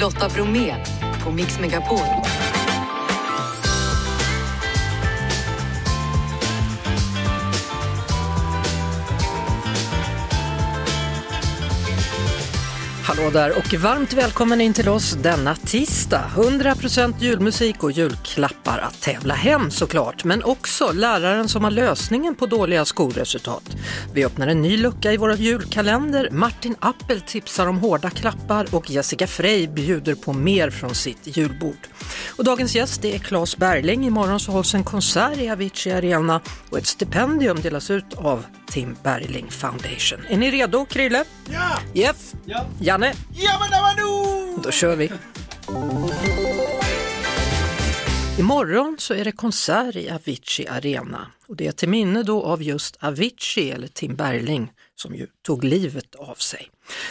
Lotta Bromé på Mix Megapol. Hallå där och varmt välkommen in till oss denna tisdag. 100% julmusik och julklappar att tävla hem såklart, men också läraren som har lösningen på dåliga skolresultat. Vi öppnar en ny lucka i vår julkalender. Martin Appel tipsar om hårda klappar och Jessica Frey bjuder på mer från sitt julbord. Och dagens gäst är Claes Berling. Imorgon så hålls en konsert i Avicii Arena och ett stipendium delas ut av Tim Berling Foundation. Är ni redo, Krille? Ja! Jeff? Ja! Janne? Jamanamanu! Då kör vi! Imorgon så är det konsert i Avicii Arena och det är till minne då av just Avicii eller Tim Berling som ju tog livet av sig.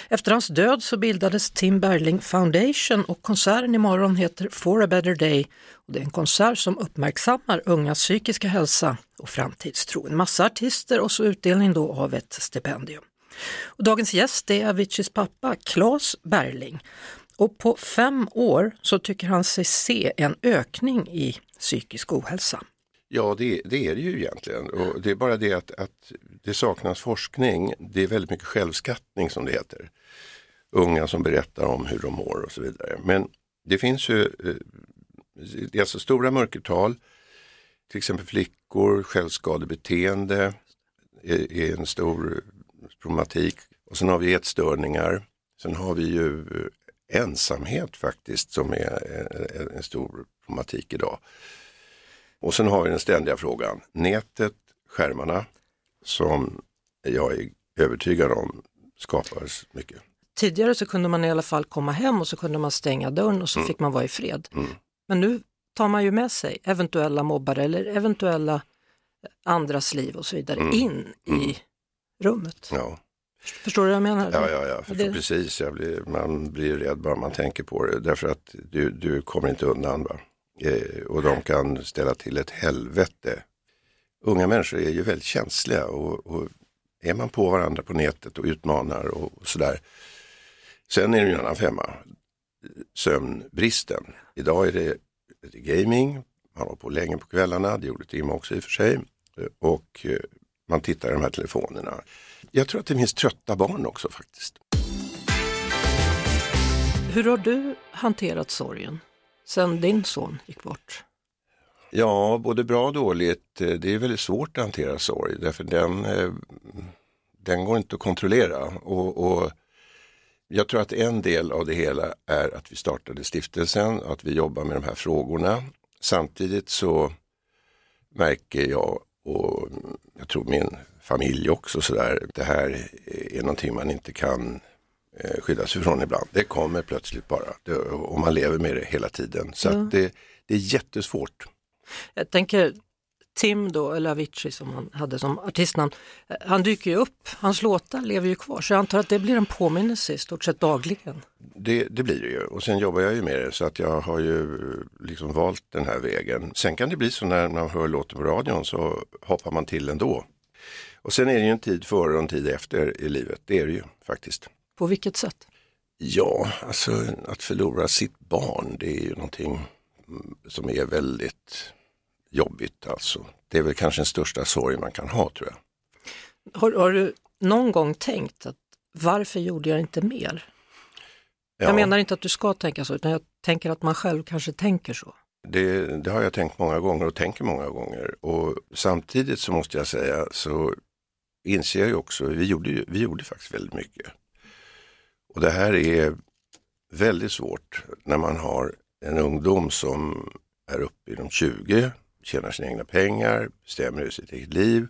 Efter hans död så bildades Tim Berling Foundation och konserten imorgon heter For a better day och det är en konsert som uppmärksammar ungas psykiska hälsa och framtidstro. En massa artister och så utdelning då av ett stipendium. Och dagens gäst är Aviciis pappa Claes Berling. Och på fem år så tycker han sig se en ökning i psykisk ohälsa. Ja, det, det, är det ju egentligen. Och det är bara det att, att, det saknas forskning. Det är väldigt mycket självskattning som det heter. Unga som berättar om hur de mår och så vidare. Men det finns ju eh, det är alltså stora mörkertal. Till exempel flickor, självskadebeteende är, är en stor problematik. Och sen har vi ätstörningar. Sen har vi ju eh, ensamhet faktiskt som är en stor problematik idag. Och sen har vi den ständiga frågan, nätet, skärmarna, som jag är övertygad om skapar mycket. Tidigare så kunde man i alla fall komma hem och så kunde man stänga dörren och så mm. fick man vara i fred. Mm. Men nu tar man ju med sig eventuella mobbare eller eventuella andras liv och så vidare mm. in i mm. rummet. Ja. Förstår du vad jag menar? Ja, ja, ja. Förstår det... precis. Jag blir, man blir rädd bara man tänker på det. Därför att du, du kommer inte undan. Va? Eh, och de kan ställa till ett helvete. Unga människor är ju väldigt känsliga och, och är man på varandra på nätet och utmanar och, och sådär. Sen är det ju en annan femma. Sömnbristen. Idag är det, det gaming, man har på länge på kvällarna, det gjorde Tim också i och för sig. Och eh, man tittar i de här telefonerna. Jag tror att det finns trötta barn också faktiskt. Hur har du hanterat sorgen sen din son gick bort? Ja, både bra och dåligt. Det är väldigt svårt att hantera sorg därför den, eh, den går inte att kontrollera. Och, och, jag tror att en del av det hela är att vi startade stiftelsen, att vi jobbar med de här frågorna. Samtidigt så märker jag och jag tror min familj också sådär. Det här är någonting man inte kan eh, skydda sig från ibland. Det kommer plötsligt bara det, och man lever med det hela tiden. Så ja. det, det är jättesvårt. Jag tänker Tim då, eller Avicii som han hade som artistnamn, eh, han dyker ju upp, hans låtar lever ju kvar så jag antar att det blir en påminnelse i stort sett dagligen. Det, det blir det ju och sen jobbar jag ju med det så att jag har ju liksom valt den här vägen. Sen kan det bli så när man hör låten på radion så hoppar man till ändå. Och sen är det ju en tid före och en tid efter i livet, det är det ju faktiskt. På vilket sätt? Ja, alltså att förlora sitt barn det är ju någonting som är väldigt jobbigt alltså. Det är väl kanske den största sorg man kan ha tror jag. Har, har du någon gång tänkt att varför gjorde jag inte mer? Ja. Jag menar inte att du ska tänka så, utan jag tänker att man själv kanske tänker så. Det, det, har jag tänkt många gånger och tänker många gånger. Och samtidigt så måste jag säga så inser jag ju också, vi gjorde, vi gjorde faktiskt väldigt mycket. Och det här är väldigt svårt när man har en ungdom som är uppe i de 20, tjänar sina egna pengar, bestämmer över sitt eget liv.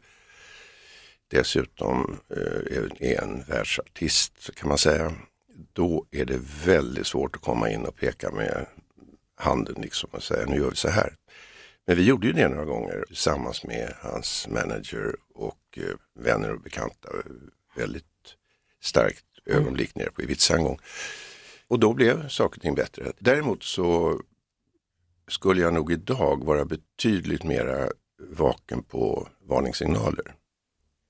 Dessutom eh, är en världsartist kan man säga. Då är det väldigt svårt att komma in och peka med handen liksom och säga nu gör vi så här. Men vi gjorde ju det några gånger tillsammans med hans manager och eh, vänner och bekanta. Väldigt starkt ögonblick nere på Ibiza en gång. Och då blev saker och ting bättre. Däremot så skulle jag nog idag vara betydligt mera vaken på varningssignaler.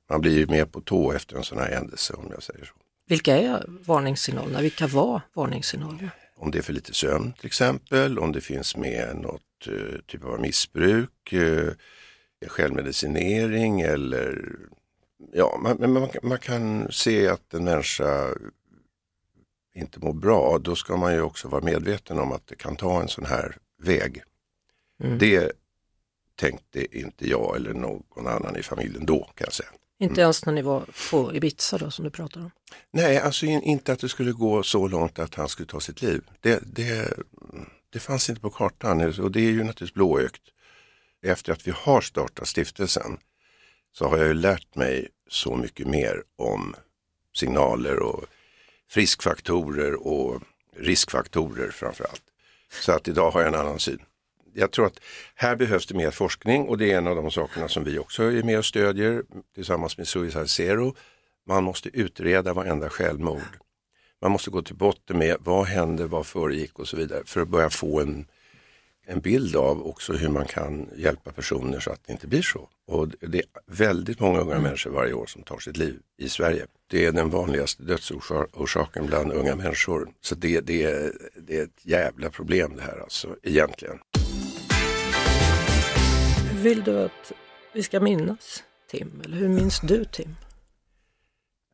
Man blir ju mer på tå efter en sån här händelse om jag säger så. Vilka är varningssignalerna? Vilka var varningssignaler? om det är för lite sömn till exempel, om det finns med något uh, typ av missbruk, uh, självmedicinering eller ja, man, man, man, kan se att en människa inte mår bra, då ska man ju också vara medveten om att det kan ta en sån här väg. Mm. Det tänkte inte jag eller någon annan i familjen då kan jag säga. Inte ens när ni var på Ibiza då som du pratar om? Nej, alltså in, inte att det skulle gå så långt att han skulle ta sitt liv. Det, det, det fanns inte på kartan och det är ju naturligtvis blåögt. Efter att vi har startat stiftelsen så har jag ju lärt mig så mycket mer om signaler och friskfaktorer och riskfaktorer framförallt. Så att idag har jag en annan syn. Jag tror att här behövs det mer forskning och det är en av de sakerna som vi också är med och stödjer tillsammans med Suicide Zero. Man måste utreda varenda självmord. Man måste gå till botten med vad hände, vad föregick och så vidare för att börja få en en bild av också hur man kan hjälpa personer så att det inte blir så. Och det är väldigt många unga mm. människor varje år som tar sitt liv i Sverige. Det är den vanligaste dödsorsaken bland unga människor. Så det, det, är, det är ett jävla problem det här alltså, egentligen. Hur vill du att vi ska minnas Tim? Eller hur minns du Tim?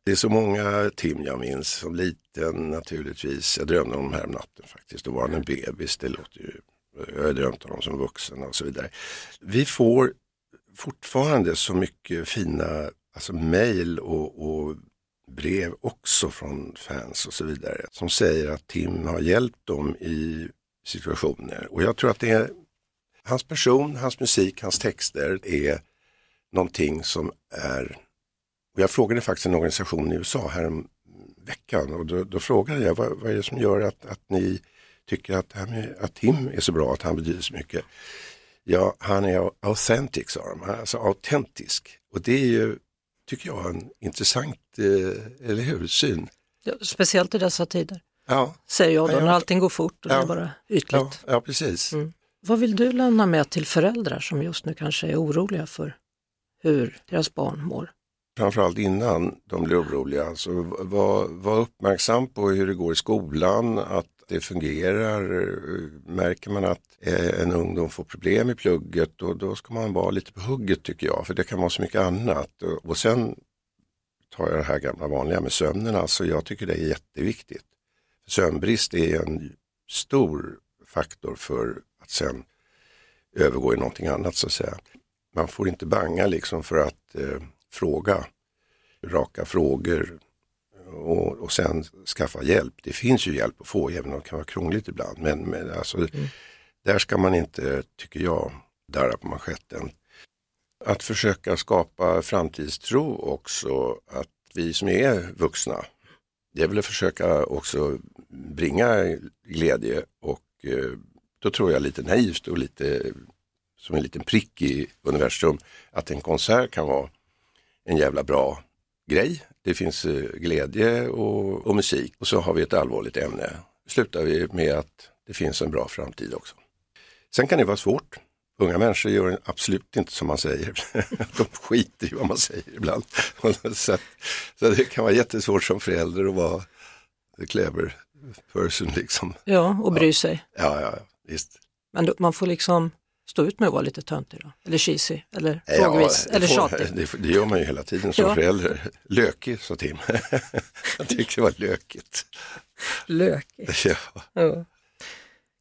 Det är så många Tim jag minns. Som liten naturligtvis. Jag drömde om här natten faktiskt. Då var han en bebis. Det låter ju jag har drömt om dem som vuxen och så vidare. Vi får fortfarande så mycket fina alltså mejl och, och, brev också från fans och så vidare som säger att Tim har hjälpt dem i situationer. Och jag tror att det är hans person, hans musik, hans texter är någonting som är och jag frågade faktiskt en organisation i USA här veckan och då, då frågade jag vad, vad är det som gör att, att ni tycker att, att Tim är så bra, att han betyder så mycket. Ja, han är authentic sa de, alltså autentisk. Och det är ju, tycker jag, en intressant, eh, eller hur, syn. Ja, speciellt i dessa tider, ja. säger jag då, ja, när allting går fort och det är bara ytligt. Ja, ja precis. Mm. Vad vill du lämna med till föräldrar som just nu kanske är oroliga för hur deras barn mår? Framförallt innan de blir oroliga, alltså var, var uppmärksam på hur det går i skolan, att det fungerar. Märker man att eh, en ungdom får problem i plugget då, då ska man vara lite på hugget tycker jag, för det kan vara så mycket annat. Och sen tar jag det här gamla vanliga med sömnen, alltså jag tycker det är jätteviktigt. Sömnbrist är en stor faktor för att sen övergå i någonting annat så att säga. Man får inte banga liksom för att eh, fråga raka frågor och, och sen skaffa hjälp. Det finns ju hjälp att få även om det kan vara krångligt ibland. Men, men alltså, mm. där ska man inte, tycker jag, darra på manschetten. Att försöka skapa framtidstro också, att vi som är vuxna, det är väl att försöka också bringa glädje och eh, då tror jag lite naivt och lite som en liten prick i universum att en konsert kan vara en jävla bra grej. Det finns eh, glädje och, och, musik och så har vi ett allvarligt ämne. Slutar vi med att det finns en bra framtid också. Sen kan det vara svårt. Unga människor gör absolut inte som man säger. De skiter i vad man säger ibland. så, så det kan vara jättesvårt som förälder att vara clever person liksom. Ja, och bry sig. Ja, ja, visst. Men då, man får liksom stå ut med att vara lite töntig då? Eller cheesy, eller ja, frågvis, eller tjatig? Det, det, gör man ju hela tiden som ja. förälder. Lökig, sa Tim. Jag tyckte det var lökigt. Lökigt. Ja. ja.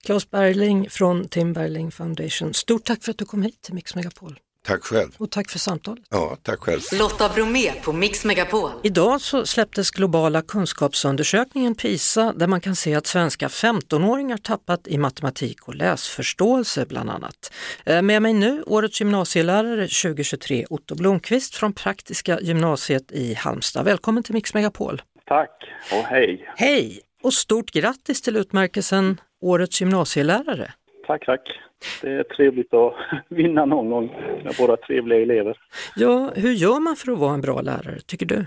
Claes Berling från Tim Berling Foundation, stort tack för att du kom hit till Mix Megapol. Tack själv. Och tack för samtalet. Ja, tack själv. Lotta Bromé på Mix Megapol. Idag så släpptes globala kunskapsundersökningen PISA där man kan se att svenska 15-åringar tappat i matematik och läsförståelse bland annat. Eh, med mig nu årets gymnasielärare 2023 Otto Blomqvist från Praktiska gymnasiet i Halmstad. Välkommen till Mix Megapol. Tack och hej. Hej och stort grattis till utmärkelsen Årets gymnasielärare. Tack, tack. Det är trevligt att vinna någon gång med våra trevliga elever. Ja, hur gör man för att vara en bra lärare, tycker du?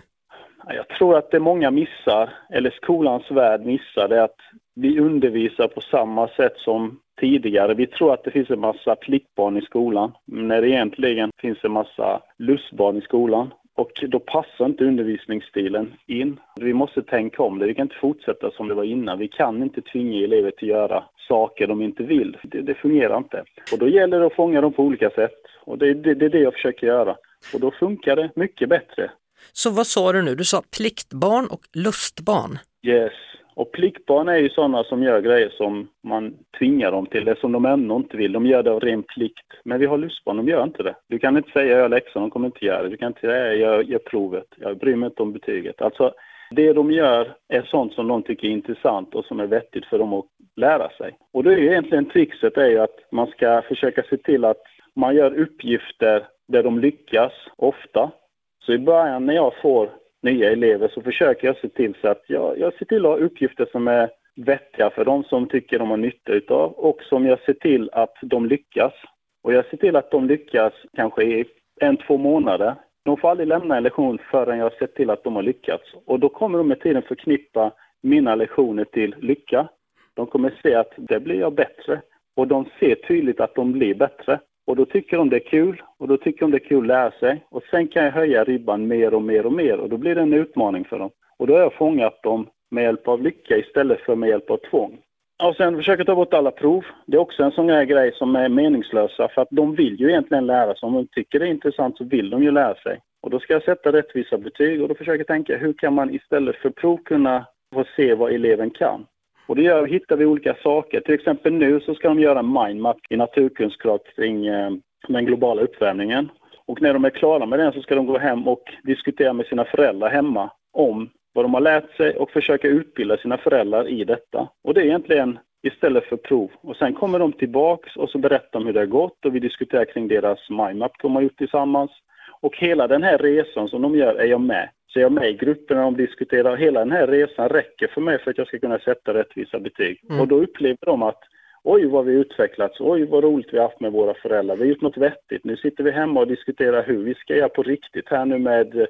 Jag tror att det många missar, eller skolans värld missar, det är att vi undervisar på samma sätt som tidigare. Vi tror att det finns en massa pliktbarn i skolan, när det egentligen finns en massa lustbarn i skolan. Och då passar inte undervisningsstilen in. Vi måste tänka om det. Vi kan inte fortsätta som det var innan. Vi kan inte tvinga elever till att göra saker de inte vill. Det, det fungerar inte. Och då gäller det att fånga dem på olika sätt. Och det, det, det är det jag försöker göra. Och då funkar det mycket bättre. Så vad sa du nu? Du sa pliktbarn och lustbarn? Yes. Och pliktbarn är ju sådana som gör grejer som man tvingar dem till, det som de ändå inte vill. De gör det av ren plikt. Men vi har lustbarn, de gör inte det. Du kan inte säga jag läxan, de kommer inte göra det. Du kan inte säga jag gör provet, jag bryr mig inte om betyget. Alltså, det de gör är sånt som de tycker är intressant och som är vettigt för dem att lära sig. Och då är ju egentligen trixet är ju att man ska försöka se till att man gör uppgifter där de lyckas ofta. Så i början när jag får nya elever så försöker jag se till så att jag, jag ser till att ha uppgifter som är vettiga för de som tycker de har nytta utav och som jag ser till att de lyckas. Och jag ser till att de lyckas kanske i en, två månader. De får aldrig lämna en lektion förrän jag har sett till att de har lyckats. Och då kommer de med tiden förknippa mina lektioner till lycka. De kommer se att det blir jag bättre. Och de ser tydligt att de blir bättre. Och då tycker de det är kul och då tycker de det är kul att lära sig. Och sen kan jag höja ribban mer och mer och mer och då blir det en utmaning för dem. Och då har jag fångat dem med hjälp av lycka istället för med hjälp av tvång. Och sen försöka ta bort alla prov. Det är också en sån här grej som är meningslösa för att de vill ju egentligen lära sig. Om de tycker det är intressant så vill de ju lära sig. Och då ska jag sätta rättvisa betyg och då försöker jag tänka hur kan man istället för prov kunna få se vad eleven kan. Och då gör, hittar vi olika saker. Till exempel nu så ska de göra en mindmap i naturkunskap kring eh, den globala uppvärmningen. Och när de är klara med den så ska de gå hem och diskutera med sina föräldrar hemma om vad de har lärt sig och försöka utbilda sina föräldrar i detta. Och det är egentligen istället för prov. Och sen kommer de tillbaks och så berättar de hur det har gått och vi diskuterar kring deras mindmap de har gjort tillsammans. Och hela den här resan som de gör är jag med. Så jag är med i grupperna de diskuterar. Hela den här resan räcker för mig för att jag ska kunna sätta rättvisa betyg. Mm. Och då upplever de att oj vad vi utvecklats, oj vad roligt vi har haft med våra föräldrar. Vi har gjort något vettigt. Nu sitter vi hemma och diskuterar hur vi ska göra på riktigt här nu med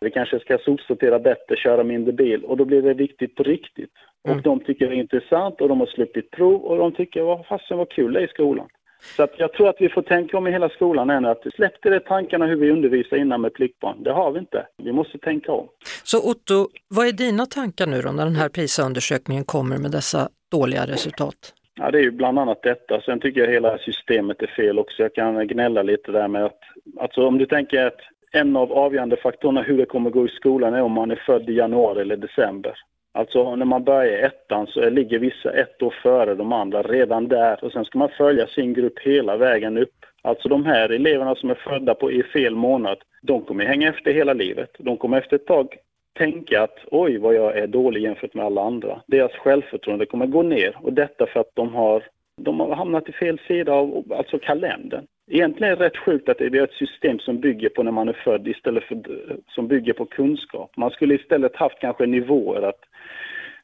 vi kanske ska sopsortera bättre, köra mindre bil och då blir det viktigt på riktigt. Mm. Och de tycker det är intressant och de har sluppit prov och de tycker vad fasen vad kul det är i skolan. Så att jag tror att vi får tänka om i hela skolan än att släppte det tankarna hur vi undervisar innan med pliktbarn. Det har vi inte. Vi måste tänka om. Så Otto, vad är dina tankar nu då när den här PISA-undersökningen kommer med dessa dåliga resultat? Ja, det är ju bland annat detta. Sen tycker jag hela systemet är fel också. Jag kan gnälla lite där med att, alltså om du tänker att en av avgörande faktorerna hur det kommer gå i skolan är om man är född i januari eller december. Alltså när man börjar ettan så ligger vissa ett år före de andra redan där och sen ska man följa sin grupp hela vägen upp. Alltså de här eleverna som är födda på i fel månad, de kommer hänga efter hela livet. De kommer efter ett tag tänka att oj vad jag är dålig jämfört med alla andra. Deras självförtroende kommer gå ner och detta för att de har, de har hamnat i fel sida av alltså kalendern. Egentligen är det rätt sjukt att det är ett system som bygger på när man är född istället för som bygger på kunskap. Man skulle istället haft kanske nivåer att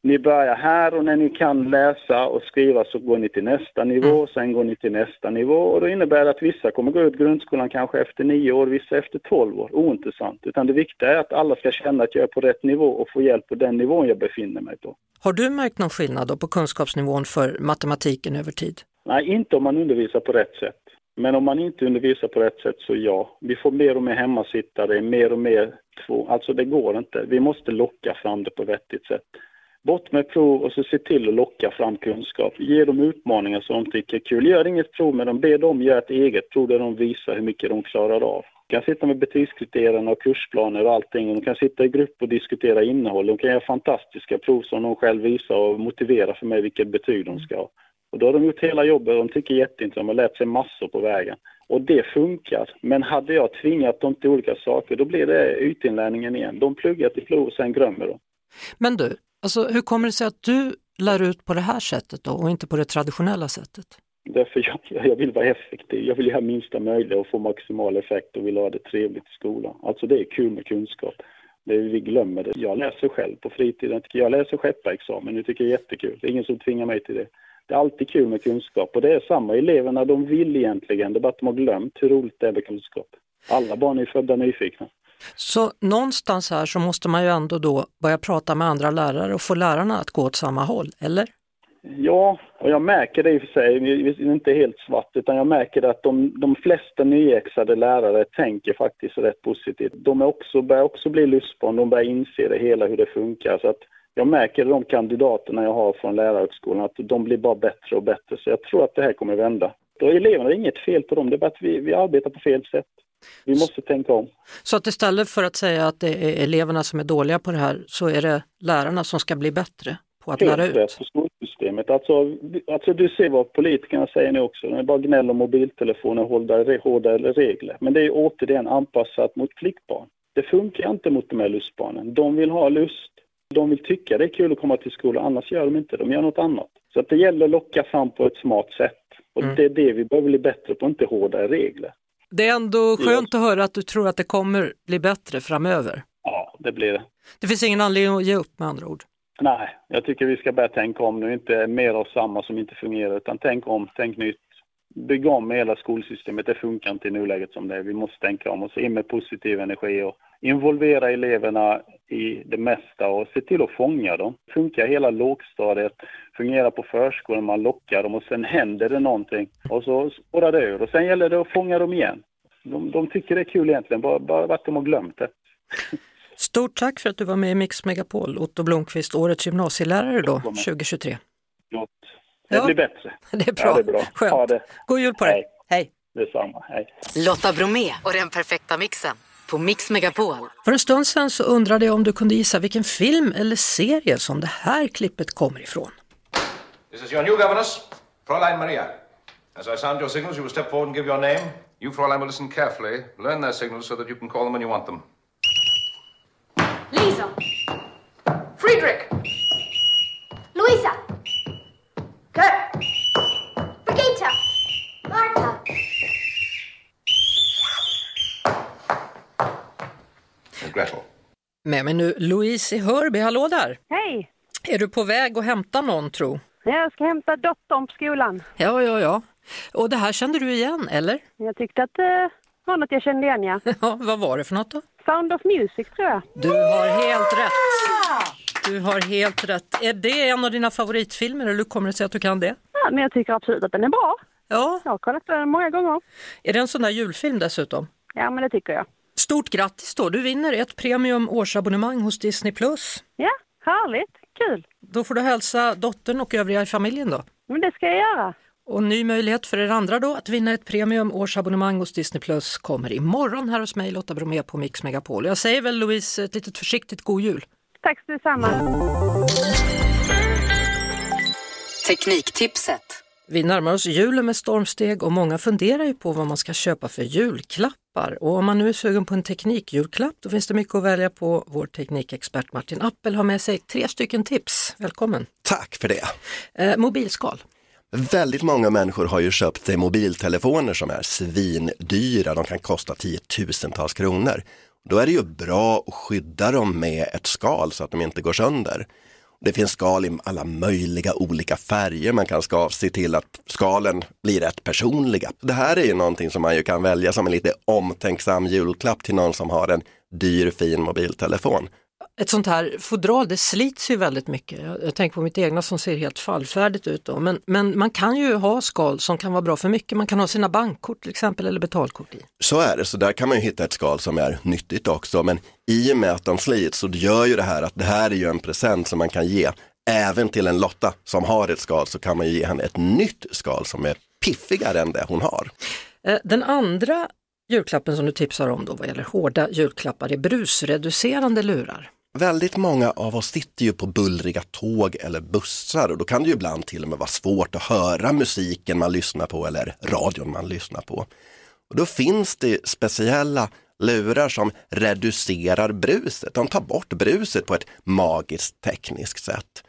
ni börjar här och när ni kan läsa och skriva så går ni till nästa nivå, mm. sen går ni till nästa nivå och då innebär det att vissa kommer gå ut grundskolan kanske efter nio år, vissa efter tolv år. Ointressant. Utan det viktiga är att alla ska känna att jag är på rätt nivå och få hjälp på den nivån jag befinner mig på. Har du märkt någon skillnad då på kunskapsnivån för matematiken över tid? Nej, inte om man undervisar på rätt sätt. Men om man inte undervisar på rätt sätt så ja. Vi får mer och mer hemmasittare, mer och mer två. Alltså det går inte. Vi måste locka fram det på vettigt sätt. Bort med prov och så se till att locka fram kunskap. Ge dem utmaningar som de tycker är kul. Gör inget prov med dem, be dem göra ett eget prov där de visar hur mycket de klarar av. De kan sitta med betygskriterierna och kursplaner och allting. De kan sitta i grupp och diskutera innehåll. De kan göra fantastiska prov som de själv visar och motivera för mig vilket betyg de ska ha. Och då har de gjort hela jobbet och de tycker jätteintressant. De har lärt sig massor på vägen. Och det funkar. Men hade jag tvingat dem till olika saker, då blir det ytinlärningen igen. De pluggar till prov och sen glömmer de. Men du, alltså, hur kommer det sig att du lär ut på det här sättet då och inte på det traditionella sättet? Därför jag, jag vill vara effektiv. Jag vill göra minsta möjliga och få maximal effekt och vill ha det trevligt i skolan. Alltså det är kul med kunskap. Det, vi glömmer det. Jag läser själv på fritiden. Jag läser skepparexamen. Det tycker jag är jättekul. Det är ingen som tvingar mig till det. Det är alltid kul med kunskap och det är samma. Eleverna de vill egentligen, det är bara att de har glömt hur roligt det är med kunskap. Alla barn är födda nyfikna. Så någonstans här så måste man ju ändå då börja prata med andra lärare och få lärarna att gå åt samma håll, eller? Ja, och jag märker det i och för sig. Det är inte helt svart, utan jag märker att de, de flesta nyexade lärare tänker faktiskt rätt positivt. De är också, börjar också bli lustbarn, de börjar inse det hela, hur det funkar. Så att jag märker de kandidaterna jag har från lärarhögskolan att de blir bara bättre och bättre. Så jag tror att det här kommer vända. Och eleverna, det är inget fel på dem, det är bara att vi, vi arbetar på fel sätt. Vi måste tänka om. Så att istället för att säga att det är eleverna som är dåliga på det här så är det lärarna som ska bli bättre på att Helt lära ut? rätt på skolsystemet. Alltså, alltså du ser vad politikerna säger nu också, de är bara gnäll om mobiltelefoner och hårdare, hårdare regler. Men det är återigen anpassat mot flickbarn. Det funkar inte mot de här lustbarnen. De vill ha lust, de vill tycka det är kul att komma till skolan, annars gör de inte de gör något annat. Så att det gäller att locka fram på ett smart sätt. Och Mm. det är det vi behöver bli bättre på, inte hårdare regler. Det är ändå skönt att höra att du tror att det kommer bli bättre framöver. Ja, det blir det. Det finns ingen anledning att ge upp med andra ord. Nej, jag tycker vi ska börja tänka om nu, inte mer av samma som inte fungerar, utan tänk om, tänk nytt. Bygga om hela skolsystemet, det funkar inte i nuläget som det är. Vi måste tänka om oss, in med positiv energi och involvera eleverna i det mesta och se till att fånga dem. Funkar hela lågstadiet, fungerar på förskolan, man lockar dem och sen händer det någonting och så spårar det ur och sen gäller det att fånga dem igen. De, de tycker det är kul egentligen, bara, bara att de har glömt det. Stort tack för att du var med i Mix Megapol, Otto Blomqvist, årets gymnasielärare då, 2023. Gott. Det Ja. blir bättre. Det är bra. Ja, det är bra. Skönt. Ha det. God jul på dig. Hej. Hej. Detsamma. Hej. Lotta Bromé och den perfekta mixen på Mix Megapol. För en stund sedan så undrade jag om du kunde gissa vilken film eller serie som det här klippet kommer ifrån. This is your new governess, Fräulein Maria. As I sound your signals, you will step forward and give your name. You, Fräulein, will listen carefully. Learn their signals so that you can call them when you want them. Lisa. Friedrich. Med mig nu Louise i Hörby, hallå där! Hej! Är du på väg att hämta någon tro? Jag ska hämta dottern på skolan. Ja, ja, ja. Och det här kände du igen, eller? Jag tyckte att det var något jag kände igen, ja. Ja, vad var det för något då? Sound of Music tror jag. Du har helt rätt! Du har helt rätt. Är det en av dina favoritfilmer eller hur kommer det sig att du kan det? Ja, men jag tycker absolut att den är bra. Ja, Jag har kollat på den många gånger. är det en sån där julfilm dessutom? Ja, men det tycker jag. Stort grattis då, du vinner ett premium årsabonnemang hos Disney+. Ja, härligt. Kul. Då får du hälsa dottern och övriga i familjen då. Men det ska jag göra. Och ny möjlighet för er andra då att vinna ett premium årsabonnemang hos Disney Plus kommer imorgon här hos mig Lotta Bromé på Mix Megapol. Jag säger väl Louise ett litet försiktigt god jul. Tack så detsamma. Tekniktipset. Vi närmar oss julen med stormsteg och många funderar ju på vad man ska köpa för julklappar. Och om man nu är sugen på en teknikjulklapp då finns det mycket att välja på. Vår teknikexpert Martin Appel har med sig tre stycken tips. Välkommen! Tack för det. Eh, mobilskal. Väldigt många människor har ju köpt sig mobiltelefoner som är svindyra, de kan kosta tiotusentals kronor. Då är det ju bra att skydda dem med ett skal så att de inte går sönder. Det finns skal i alla möjliga olika färger, man kan ska se till att skalen blir rätt personliga. Det här är ju någonting som man ju kan välja som en lite omtänksam julklapp till någon som har en dyr fin mobiltelefon. Ett sånt här fodral det slits ju väldigt mycket. Jag, jag tänker på mitt egna som ser helt fallfärdigt ut. Då. Men, men man kan ju ha skal som kan vara bra för mycket. Man kan ha sina bankkort till exempel eller betalkort i. Så är det, så där kan man ju hitta ett skal som är nyttigt också. Men i och med att de slits så gör ju det här att det här är ju en present som man kan ge. Även till en Lotta som har ett skal så kan man ge henne ett nytt skal som är piffigare än det hon har. Eh, Den andra julklappen som du tipsar om då vad gäller hårda julklappar är brusreducerande lurar. Väldigt många av oss sitter ju på bullriga tåg eller bussar och då kan det ju ibland till och med vara svårt att höra musiken man lyssnar på eller radion man lyssnar på. Och då finns det speciella lurar som reducerar bruset. De tar bort bruset på ett magiskt tekniskt sätt.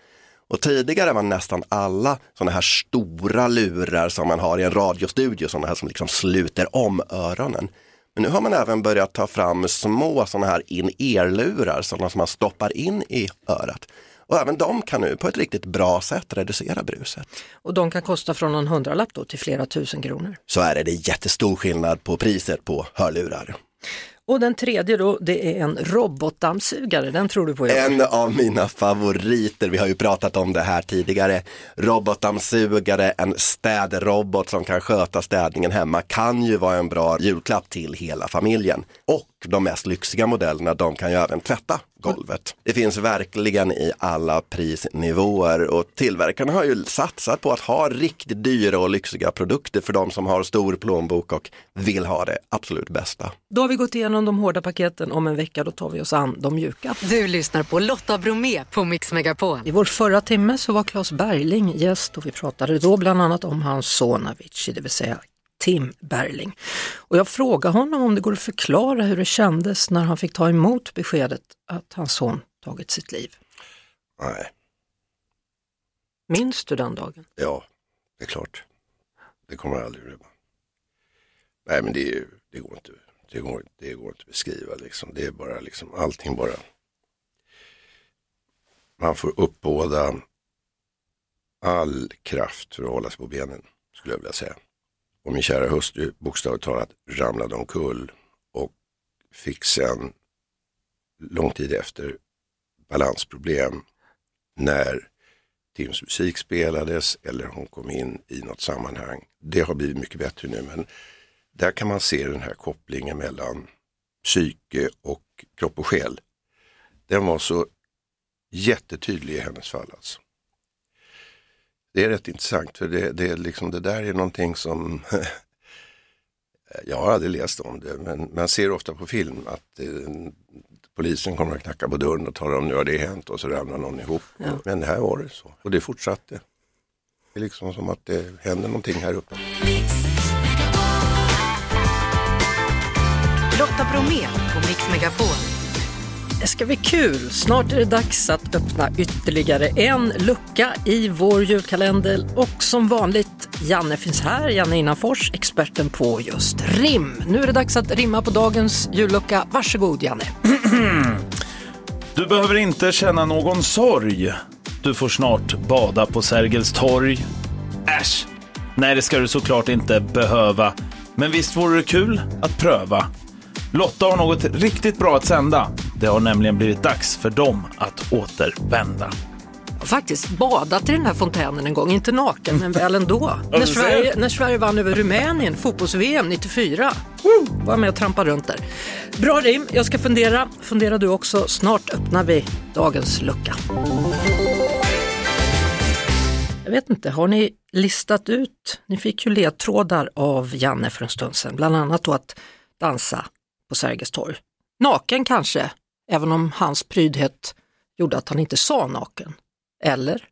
Och tidigare var nästan alla sådana här stora lurar som man har i en radiostudio, sådana här som liksom sluter om öronen. Men nu har man även börjat ta fram små sådana här in-ear-lurar, sådana som man stoppar in i örat. Och även de kan nu på ett riktigt bra sätt reducera bruset. Och de kan kosta från en hundralapp då till flera tusen kronor. Så är det, det är jättestor skillnad på priset på hörlurar. Och den tredje då, det är en robotdammsugare, den tror du på? Jag. En av mina favoriter, vi har ju pratat om det här tidigare. Robotdammsugare, en städrobot som kan sköta städningen hemma kan ju vara en bra julklapp till hela familjen. Och de mest lyxiga modellerna, de kan ju även tvätta golvet. Det finns verkligen i alla prisnivåer och tillverkarna har ju satsat på att ha riktigt dyra och lyxiga produkter för de som har stor plånbok och vill ha det absolut bästa. Då har vi gått igenom de hårda paketen, om en vecka då tar vi oss an de mjuka. Du lyssnar på Lotta Bromé på Mix Megapol. I vår förra timme så var Claes Berling gäst och vi pratade då bland annat om hans son Avicii, det vill säga Tim Berling. Och jag frågade honom om det går att förklara hur det kändes när han fick ta emot beskedet att hans son tagit sitt liv. Nej, Minns du den dagen? ja, det är klart. Det kommer jag aldrig glömma. Nej, men det, det, går inte, det, går, det går inte att beskriva liksom. Det är bara liksom, allting bara. Man får uppbåda all kraft för att hålla sig på benen, skulle jag vilja säga. Och min kära hustru bokstavligt talat ramlade omkull och fick sen lång tid efter balansproblem när Tims musik spelades eller hon kom in i något sammanhang. Det har blivit mycket bättre nu men där kan man se den här kopplingen mellan psyke och kropp och själ. Den var så jättetydlig i hennes fall. Alltså. Det är rätt intressant för det, det, är liksom, det där är någonting som jag har aldrig läst om det men man ser ofta på film att eh, polisen kommer att knacka på dörren och talar om nu har det hänt och så ramlar någon ihop. Men det här var det så och det fortsatte. Det är liksom som att det händer någonting här uppe. Lotta Bromé på Mix Megapol. Det ska bli kul. Snart är det dags att öppna ytterligare en lucka i vår julkalender och som vanligt, Janne finns här, Janne Innanfors, experten på just rim. Nu är det dags att rimma på dagens jullucka. Varsågod Janne. Du behöver inte känna någon sorg. Du får snart bada på Sergels torg. Äsch! Nej, det ska du såklart inte behöva. Men visst vore det kul att pröva. Lotta har något riktigt bra att sända. Det har nämligen blivit dags för dem att återvända. Jag har faktiskt badat i den här fontänen en gång, inte naken men väl ändå. när. Sverige, när Sverige vann över Rumänien, fotbolls-VM 94. Woo! Var med och trampade runt där. Bra rim, jag ska fundera. Fundera du också. Snart öppnar vi dagens lucka. Jag vet inte, har ni listat ut? Ni fick ju ledtrådar av Janne för en stund sedan, bland annat då att dansa på Sergels torg. Naken kanske, även om hans prydhet gjorde att han inte sa naken. Eller?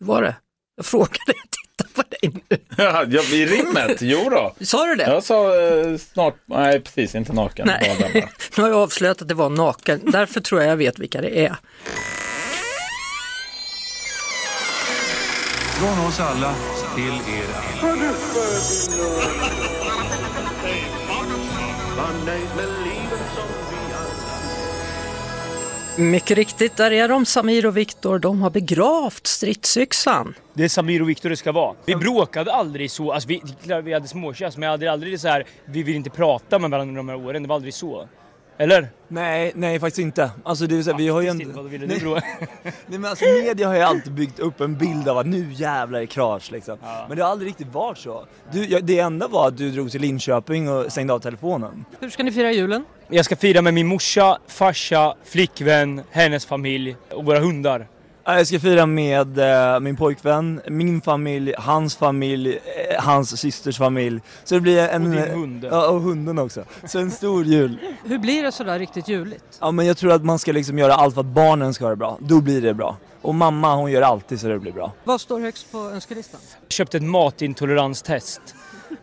Hur var det? Jag frågade, titta på dig nu. Ja, I rimmet? Jo då. Sa du det? Jag sa eh, snart, nej precis, inte naken. Nej, nu har jag avslöjat att det var naken, därför tror jag jag vet vilka det är. Från oss alla till er alla. Mycket riktigt, där är de, Samir och Viktor, de har begravt stridsyxan. Det är Samir och Viktor det ska vara. Vi bråkade aldrig så, alltså vi, vi hade småtjafs men jag hade aldrig så här, vi vill inte prata med varandra de här åren, det var aldrig så. Eller? Nej, nej faktiskt inte. Alltså det är så här, vi har ju ändå... Vad ville du bro? Nej men alltså media har ju alltid byggt upp en bild av att nu jävlar är krasch liksom. Men det har aldrig riktigt varit så. Du, ja, det enda var att du drog till Linköping och stängde av telefonen. Hur ska ni fira julen? Jag ska fira med min morsa, farsa, flickvän, hennes familj och våra hundar. Ja, Jag ska fira med eh, min pojkvän, min familj, hans familj, eh, hans systers familj. Så det blir en... Och din hund. Ja, och hunden också. Så en stor jul. Hur blir det sådär riktigt juligt? Ja men jag tror att man ska liksom göra allt för att barnen ska ha det bra. Då blir det bra. Och mamma hon gör alltid så det blir bra. Vad står högst på önskelistan? Jag köpte ett matintoleranstest.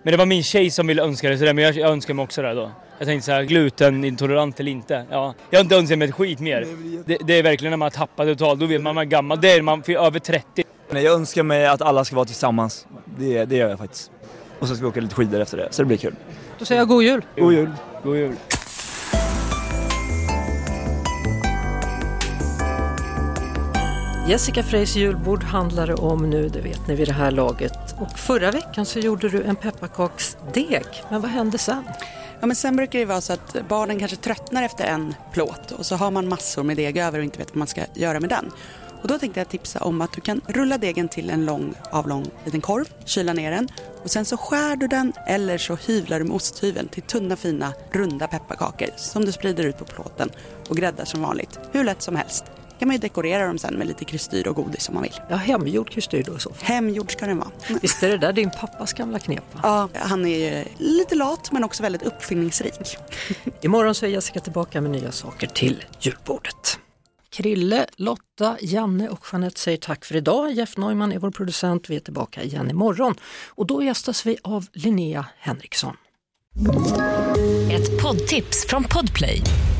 Men det var min tjej som ville önska det sådär, men jag, jag önskar mig också det då. Jag tänkte såhär, glutenintolerant eller inte. Ja. Jag har inte önskat mig ett skit mer. Det, det är verkligen när man har tappat totalt, då vet man att man är gammal. Det är man över 30. Nej, Jag önskar mig att alla ska vara tillsammans. Det, det gör jag faktiskt. Och så ska vi åka lite skidor efter det, så det blir kul. Då säger jag god jul! God jul! God jul! Jessica Freys julbord handlar det om nu, det vet ni vid det här laget. Och förra veckan så gjorde du en pepparkaksdeg, men vad hände sen? Ja, men sen brukar det vara så att barnen kanske tröttnar efter en plåt och så har man massor med deg över och inte vet vad man ska göra med den. Och då tänkte jag tipsa om att du kan rulla degen till en lång avlång liten korv, kyla ner den och sen så skär du den eller så hyvlar du med osthyveln till tunna fina runda pepparkakor som du sprider ut på plåten och gräddar som vanligt. Hur lätt som helst kan man ju dekorera dem sen med lite kristyr och godis om man vill. Ja, hemgjord kristyr då så. Hemgjord ska den vara. Visst är det där din pappas gamla knep? Va? Ja, han är ju lite lat men också väldigt uppfinningsrik. Imorgon så är Jessica tillbaka med nya saker till julbordet. Krille, Lotta, Janne och Jeanette säger tack för idag. Jeff Neumann är vår producent. Vi är tillbaka igen imorgon och då gästas vi av Linnea Henriksson. Ett poddtips från Podplay.